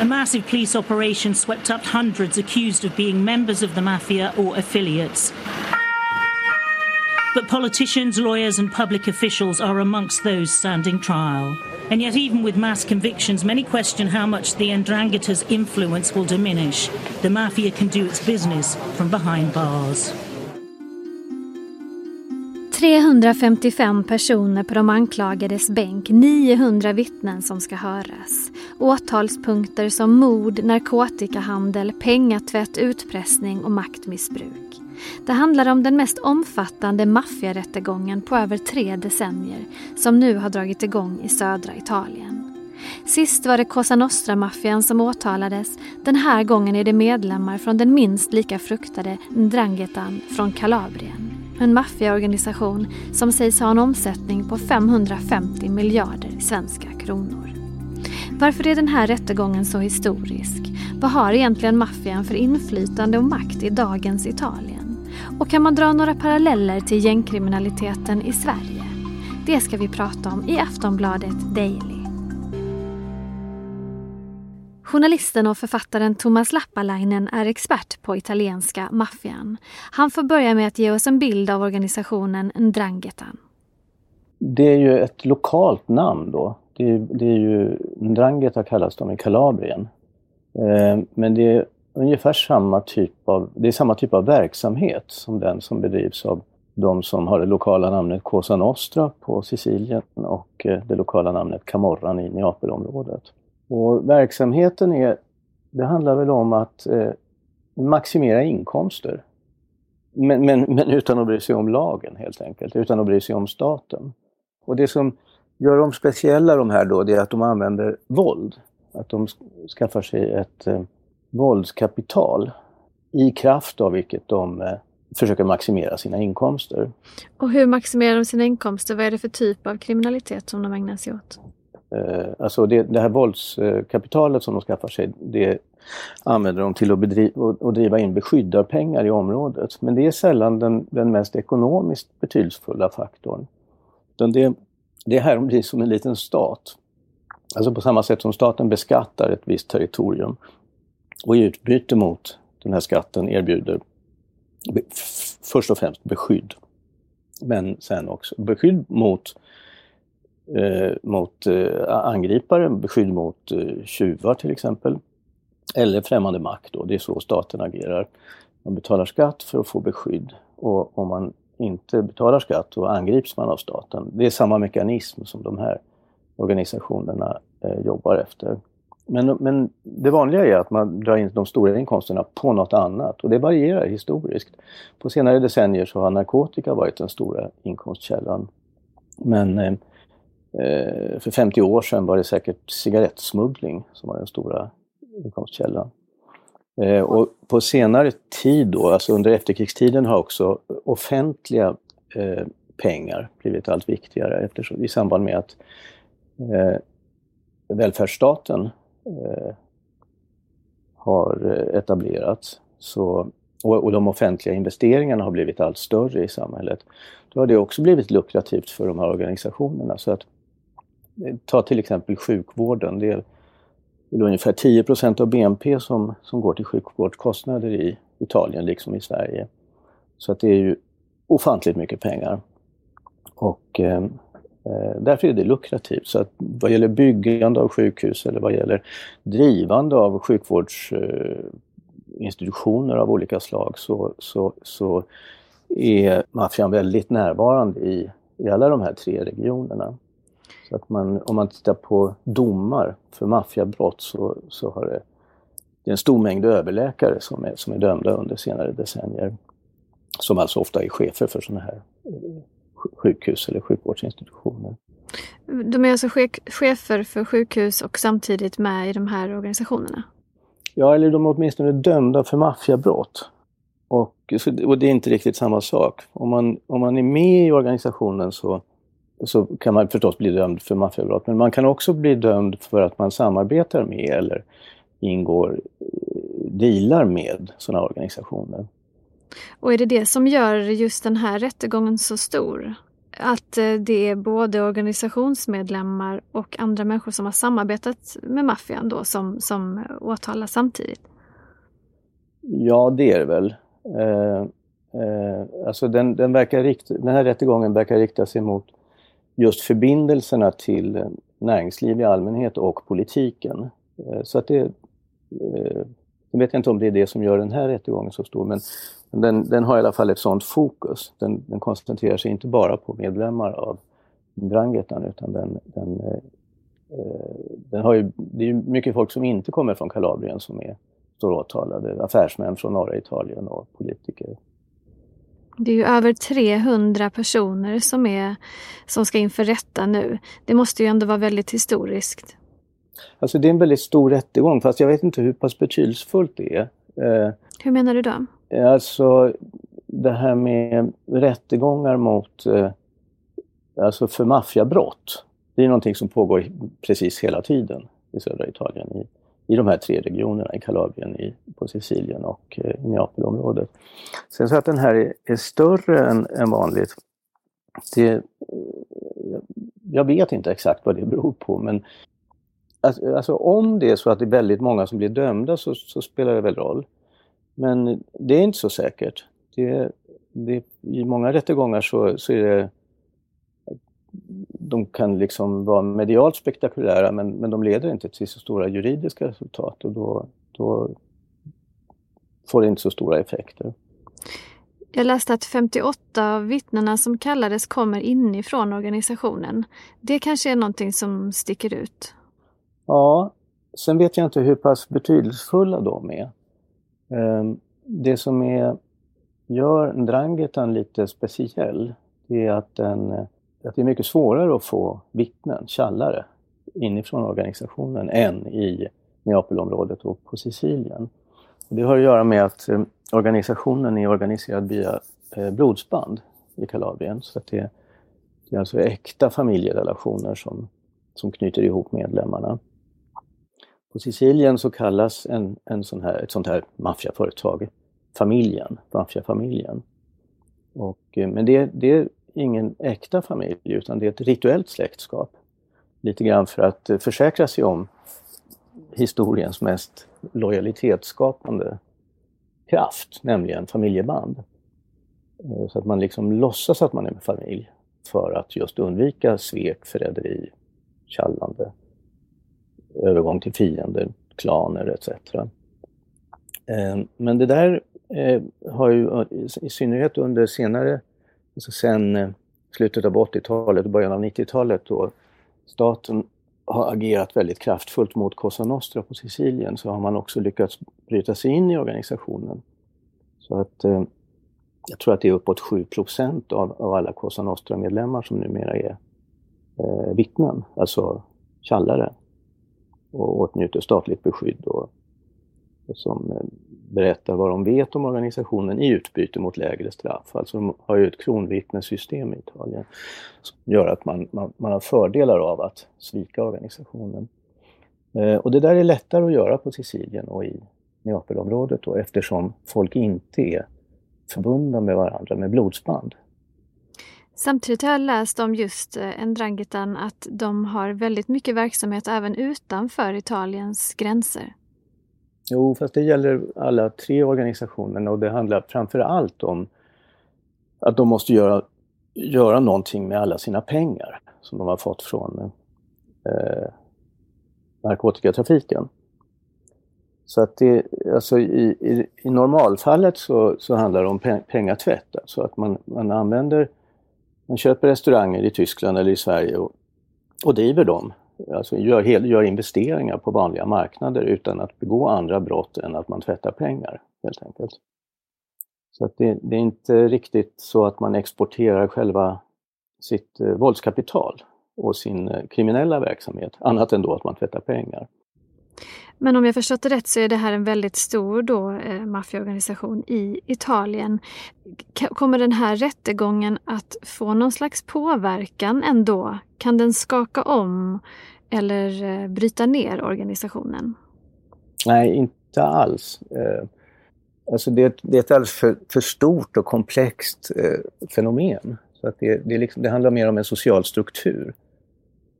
A massive police operation swept up hundreds accused of being members of the mafia or affiliates. But politicians, lawyers, and public officials are amongst those standing trial. And yet, even with mass convictions, many question how much the Ndrangheta's influence will diminish. The mafia can do its business from behind bars. 355 personer på de anklagades bänk, 900 vittnen som ska höras. Åtalspunkter som mord, narkotikahandel, pengatvätt, utpressning och maktmissbruk. Det handlar om den mest omfattande maffiarättegången på över tre decennier som nu har dragit igång i södra Italien. Sist var det Cosa Nostra-maffian som åtalades. Den här gången är det medlemmar från den minst lika fruktade Ndrangetan från Kalabrien. En maffiaorganisation som sägs ha en omsättning på 550 miljarder svenska kronor. Varför är den här rättegången så historisk? Vad har egentligen maffian för inflytande och makt i dagens Italien? Och kan man dra några paralleller till gängkriminaliteten i Sverige? Det ska vi prata om i Aftonbladet Daily. Journalisten och författaren Thomas Lappalainen är expert på italienska maffian. Han får börja med att ge oss en bild av organisationen Ndrangheta. Det är ju ett lokalt namn då. Det är, det är ju Ndrangheta kallas de i Kalabrien. Eh, men det är ungefär samma typ av, det är samma typ av verksamhet som den som bedrivs av de som har det lokala namnet Cosa Nostra på Sicilien och eh, det lokala namnet Camorran i Neapelområdet. Och verksamheten är, det handlar väl om att eh, maximera inkomster. Men, men, men utan att bry sig om lagen helt enkelt, utan att bry sig om staten. Och det som gör dem speciella de här då, det är att de använder våld. Att de skaffar sig ett eh, våldskapital i kraft av vilket de eh, försöker maximera sina inkomster. Och hur maximerar de sina inkomster? Vad är det för typ av kriminalitet som de ägnar sig åt? Eh, alltså det, det här våldskapitalet som de skaffar sig, det använder de till att, bedriva, och, driva in beskyddarpengar i området. Men det är sällan den, den mest ekonomiskt betydelsefulla faktorn. Utan det, det här de blir som en liten stat. Alltså på samma sätt som staten beskattar ett visst territorium och i utbyte mot den här skatten erbjuder först och främst beskydd. Men sen också beskydd mot eh, mot eh, angripare, beskydd mot eh, tjuvar till exempel. Eller främmande makt då, det är så staten agerar. Man betalar skatt för att få beskydd och om man inte betalar skatt då angrips man av staten. Det är samma mekanism som de här organisationerna eh, jobbar efter. Men, men det vanliga är att man drar in de stora inkomsterna på något annat och det varierar historiskt. På senare decennier så har narkotika varit den stora inkomstkällan. Men eh, Eh, Eh, för 50 år sedan var det säkert cigarettsmuggling som var den stora inkomstkällan. Eh, och på senare tid då, alltså under efterkrigstiden har också offentliga eh, pengar blivit allt viktigare eftersom, i samband med att eh, välfärdsstaten eh, har eh, etablerats. Så, och, och, de offentliga investeringarna har blivit allt större i samhället. Då har det också blivit lukrativt för de här organisationerna. Så att Ta till exempel sjukvården. Det är, det är ungefär 10 procent av BNP som, som går till sjukvårdskostnader i Italien liksom i Sverige. Så att det är ju ofantligt mycket pengar. Och eh, eh därför är det lukrativt. Så att vad gäller byggande av sjukhus eller vad gäller drivande av sjukvårdsinstitutioner eh, av olika slag så, så, så är maffian väldigt närvarande i, i alla de här tre regionerna. Så att man, om man tittar på domar för maffiabrott så, så har det, det är en stor mängd överläkare som är, som är dömda under senare decennier. Som alltså ofta är chefer för sådana här eh, sjukhus eller sjukvårdsinstitutioner. De är alltså chefer för sjukhus och samtidigt med i de här organisationerna? Ja, eller de är åtminstone dömda för maffiabrott. Och, och det är inte riktigt samma sak. Om man, om man är med i organisationen så så kan man förstås bli dömd för maffiabrott. Men man kan också bli dömd för att man samarbetar med eller ingår, dealar med sådana organisationer. Och är det det som gör just den här rättegången så stor? att eh, det är både organisationsmedlemmar och andra människor som har samarbetat med maffian då som, som åtalas samtidigt? Ja, det är det väl. Eh, eh, alltså den, den, verkar rikt, den här rättegången verkar rikta sig mot just förbindelserna till näringsliv i allmänhet och politiken. Eh, så att det, eh, jag vet inte om det är det som gör den här rättegången så stor, men den, den har i alla fall ett sådant fokus. Den, den, koncentrerar sig inte bara på medlemmar av Drangetan utan den, den, eh, den har ju, det är ju mycket folk som inte kommer från Kalabrien som är, står åtalade. Affärsmän från norra Italien och politiker. Det är ju över 300 personer som, är, som ska inför rätta nu. Det måste ju ändå vara väldigt historiskt. Alltså det är en väldigt stor rättegång fast jag vet inte hur pass betydelsefullt det är. Eh, hur menar du då? Alltså det här med rättegångar mot, eh, alltså för maffiabrott. Det är någonting som pågår precis hela tiden i södra Italien. I, i de här tre regionerna, i Kalabrien, i, på Sicilien och eh, i Neapelområdet. Sen så att den här är, är större än, än vanligt, det, eh, jag vet inte exakt vad det beror på men alltså, alltså, om det är så att det är väldigt många som blir dömda så, så spelar det väl roll. Men det är inte så säkert. Det, det, I många rättegångar så, så är det de kan liksom vara medialt spektakulära men, men de leder inte till så stora juridiska resultat och då, då får det inte så stora effekter. Jag läste att 58 av vittnena som kallades kommer inifrån organisationen. Det kanske är någonting som sticker ut? Ja, sen vet jag inte hur pass betydelsefulla de är. Ehm, det som är, gör Drangetan lite speciell, det är att, den, att det är mycket svårare att få vittnen, källare, inifrån organisationen än i Neapelområdet och på Sicilien. Det har att göra med att eh, organisationen är organiserad via eh, blodsband i Kalabrien. Så att det, det är alltså äkta familjerelationer som, som knyter ihop medlemmarna. På Sicilien så kallas en, en sån här, ett sånt här maffiaföretag familjen, maffiafamiljen. Och, eh, men det, det ingen äkta familj utan det är ett rituellt släktskap. Lite grann för att eh, försäkra sig om historiens mest lojalitetsskapande kraft, nämligen familjeband. Eh, så att man liksom låtsas att man är en familj för att just undvika svek, förräderi, tjallande övergång till fiender, klaner etc. Eh, men det där har ju i synnerhet under senare, så sen eh, slutet av 80-talet och början av 90-talet då staten har agerat väldigt kraftfullt mot Cosa Nostra på Sicilien så har man också lyckats bryta sig in i organisationen. Så att eh, jag tror att det är uppåt 7 av, av alla Cosa Nostra-medlemmar som numera är eh, vittnen, alltså tjallare och åtnjuter statligt beskydd och, och som eh, berättar vad de vet om organisationen i utbyte mot lägre straff. Alltså de har ju ett kronvittnessystem i Italien som gör att man, man, man har fördelar av att svika organisationen. Eh, och det där är lättare att göra på Sicilien och i Neapelområdet då, eftersom folk inte är förbundna med varandra med blodsband. Samtidigt har jag läst om just eh, Ndrangheta att de har väldigt mycket verksamhet även utanför Italiens gränser. Jo, fast det gäller alla tre organisationerna och det handlar framför allt om att de måste göra, göra någonting med alla sina pengar som de har fått från eh, narkotikatrafiken. Så att det, alltså i, i, i normalfallet så, så handlar det om pengatvätt, alltså att man, man använder man köper restauranger i Tyskland eller i Sverige och, och driver dem. Alltså gör, gör investeringar på vanliga marknader utan att begå andra brott än att man tvättar pengar helt enkelt. Så att det, det är inte riktigt så att man exporterar själva sitt eh, våldskapital och sin eh, kriminella verksamhet, annat än då att man tvättar pengar. Men om jag förstått det rätt så är det här en väldigt stor då, eh, maffiaorganisation i Italien. Kommer den här rättegången att få någon slags påverkan ändå? Kan den skaka om eller eh, bryta ner organisationen? Nej, inte alls. Eh, alltså det, det är ett alldeles för, för stort och komplext eh, fenomen Så att det, det, liksom, det handlar mer om en social struktur.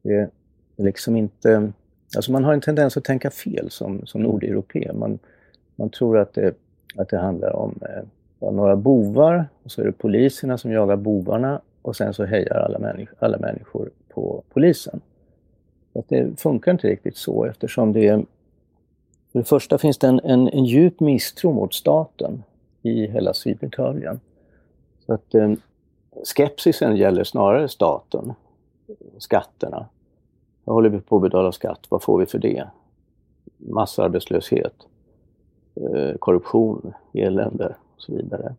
Det är liksom inte... Alltså man har en tendens att tänka fel som, som nordeuropé. Man, man tror att det, att det handlar om eh, några bovar och så är det poliserna som jagar bovarna och sen så hejar alla, människ alla människor på polisen. Så att det funkar inte riktigt så eftersom det är... För det första finns det en, en, en djup misstro mot staten i hela Syditalien. Så att eh, skepsisen gäller snarare staten, skatterna. Vad håller vi på att betala skatt? Vad får vi för det? Massarbetslöshet, eh, korruption, elände och så vidare.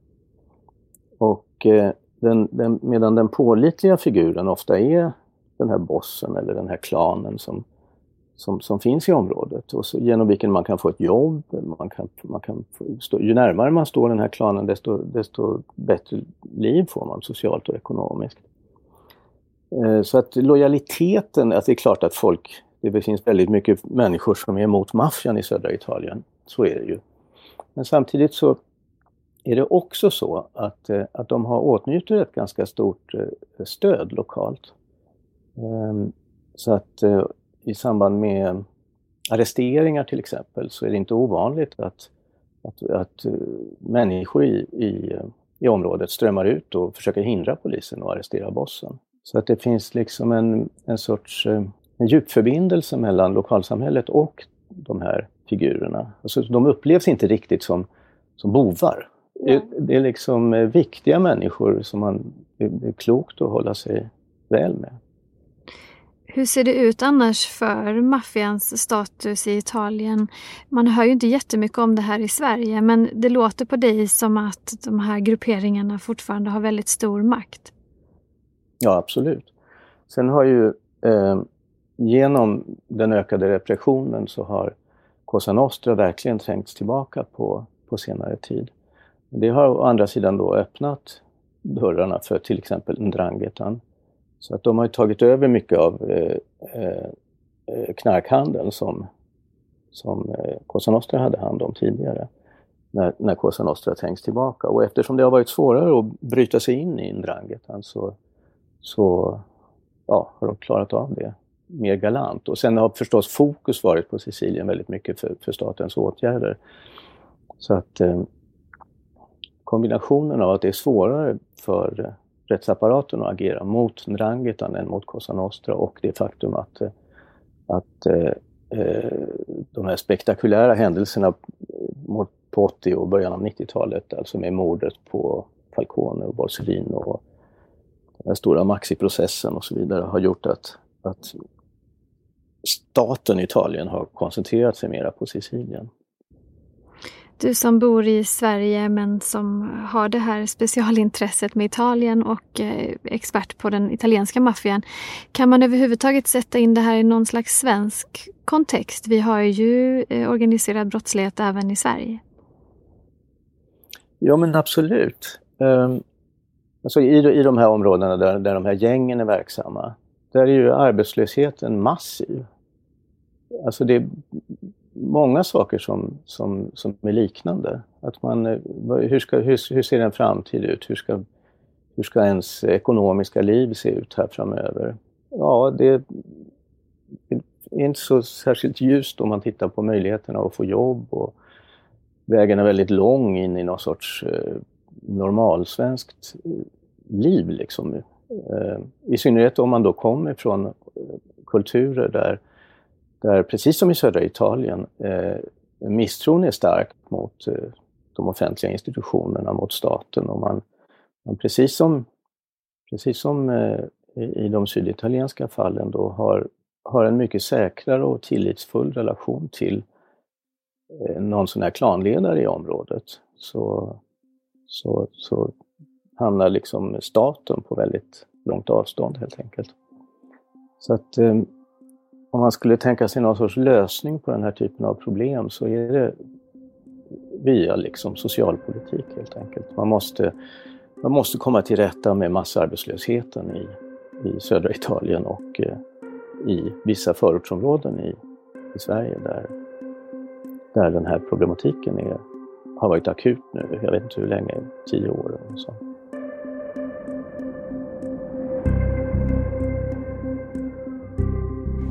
Och eh, den, den, medan den pålitliga figuren ofta är den här bossen eller den här klanen som, som, som finns i området och så, genom vilken man kan få ett jobb. Man kan, man kan stå, ju närmare man står den här klanen desto, desto bättre liv får man socialt och ekonomiskt. Eh, så att lojaliteten, att det är klart att folk, det finns väldigt mycket människor som är emot maffian i södra Italien. Så är det ju. Men samtidigt så är det också så att, eh, att de har åtnjuter ett ganska stort eh, stöd lokalt. Ehm, så att i samband med arresteringar till exempel så är det inte ovanligt att, att, att människor i, i, i området strömmar ut och försöker hindra polisen att arrestera bossen. Så att det finns liksom en, en sorts eh, en djupförbindelse mellan lokalsamhället och de här figurerna. Alltså, de upplevs inte riktigt som, som bovar. Det, det är liksom eh, viktiga människor som man, det är klokt att hålla sig väl med. Hur ser det ut annars för maffians status i Italien? Man hör ju inte jättemycket om det här i Sverige men det låter på dig som att de här grupperingarna fortfarande har väldigt stor makt. Ja, absolut. Sen har ju eh, genom den ökade repressionen så har Cosa Nostra verkligen trängts tillbaka på, på senare tid. Det har å andra sidan då öppnat dörrarna för till exempel Ndrangetan. Så att de har tagit över mycket av eh, eh, knarkhandeln som, som eh, Cosa Nostra hade hand om tidigare. När, när Cosa Nostra trängs tillbaka. Och eftersom det har varit svårare att bryta sig in i Ndrangetan så så ja, har de klarat av det mer galant. Och sen har förstås fokus varit på Sicilien väldigt mycket för, för statens åtgärder. Så att eh, kombinationen av att det är svårare för eh, rättsapparaten att agera mot Ndrangheta än mot Cosa Nostra och det faktum att, eh, att eh, eh, de här spektakulära händelserna på 80 och början av 90-talet, alltså med mordet på Falcone och Borsellino och den stora Maxi-processen och så vidare har gjort att, att staten Italien har koncentrerat sig mera på Sicilien. Du som bor i Sverige men som har det här specialintresset med Italien och eh, expert på den italienska maffian. Kan man överhuvudtaget sätta in det här i någon slags svensk kontext? Vi har ju eh, organiserad brottslighet även i Sverige. Ja men absolut. Um, Alltså i, I de här områdena där, där de här gängen är verksamma, där är ju arbetslösheten massiv. Alltså det är många saker som, som, som är liknande. Att man, eh, hur, ska, hur, hur ser en framtid ut? Hur ska, hur ska ens ekonomiska liv se ut här framöver? Ja, det, är inte så särskilt ljust om man tittar på möjligheterna att få jobb och vägen är väldigt lång in i någon sorts eh, normalsvenskt eh, liv. Liksom. Eh, I synnerhet om man då kommer från eh, kulturer där, där precis som i södra Italien, misstron är stark mot de offentliga institutionerna, mot staten. Och man, man precis som, precis som i de syditalienska fallen då har, har en mycket säkrare och tillitsfull relation till någon sån här klanledare i området. Så så, så hamnar liksom staten på väldigt långt avstånd helt enkelt. Så att eh, om man skulle tänka sig någon sorts lösning på den här typen av problem så är det via liksom socialpolitik helt enkelt. Man måste, man måste komma till rätta med massarbetslösheten i, i södra Italien och eh, i vissa förortsområden i, i Sverige där, där den här problematiken är har varit akut nu. Jag vet inte hur länge, tio år eller så.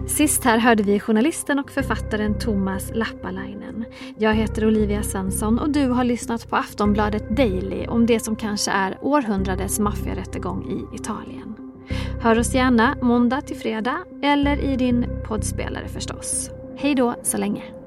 Sist här hörde vi journalisten och författaren Thomas Lappalainen. Jag heter Olivia Svensson och du har lyssnat på Aftonbladet Daily om det som kanske är århundradets maffiarättegång i Italien. Hör oss gärna måndag till fredag eller i din poddspelare förstås. Hej då så länge.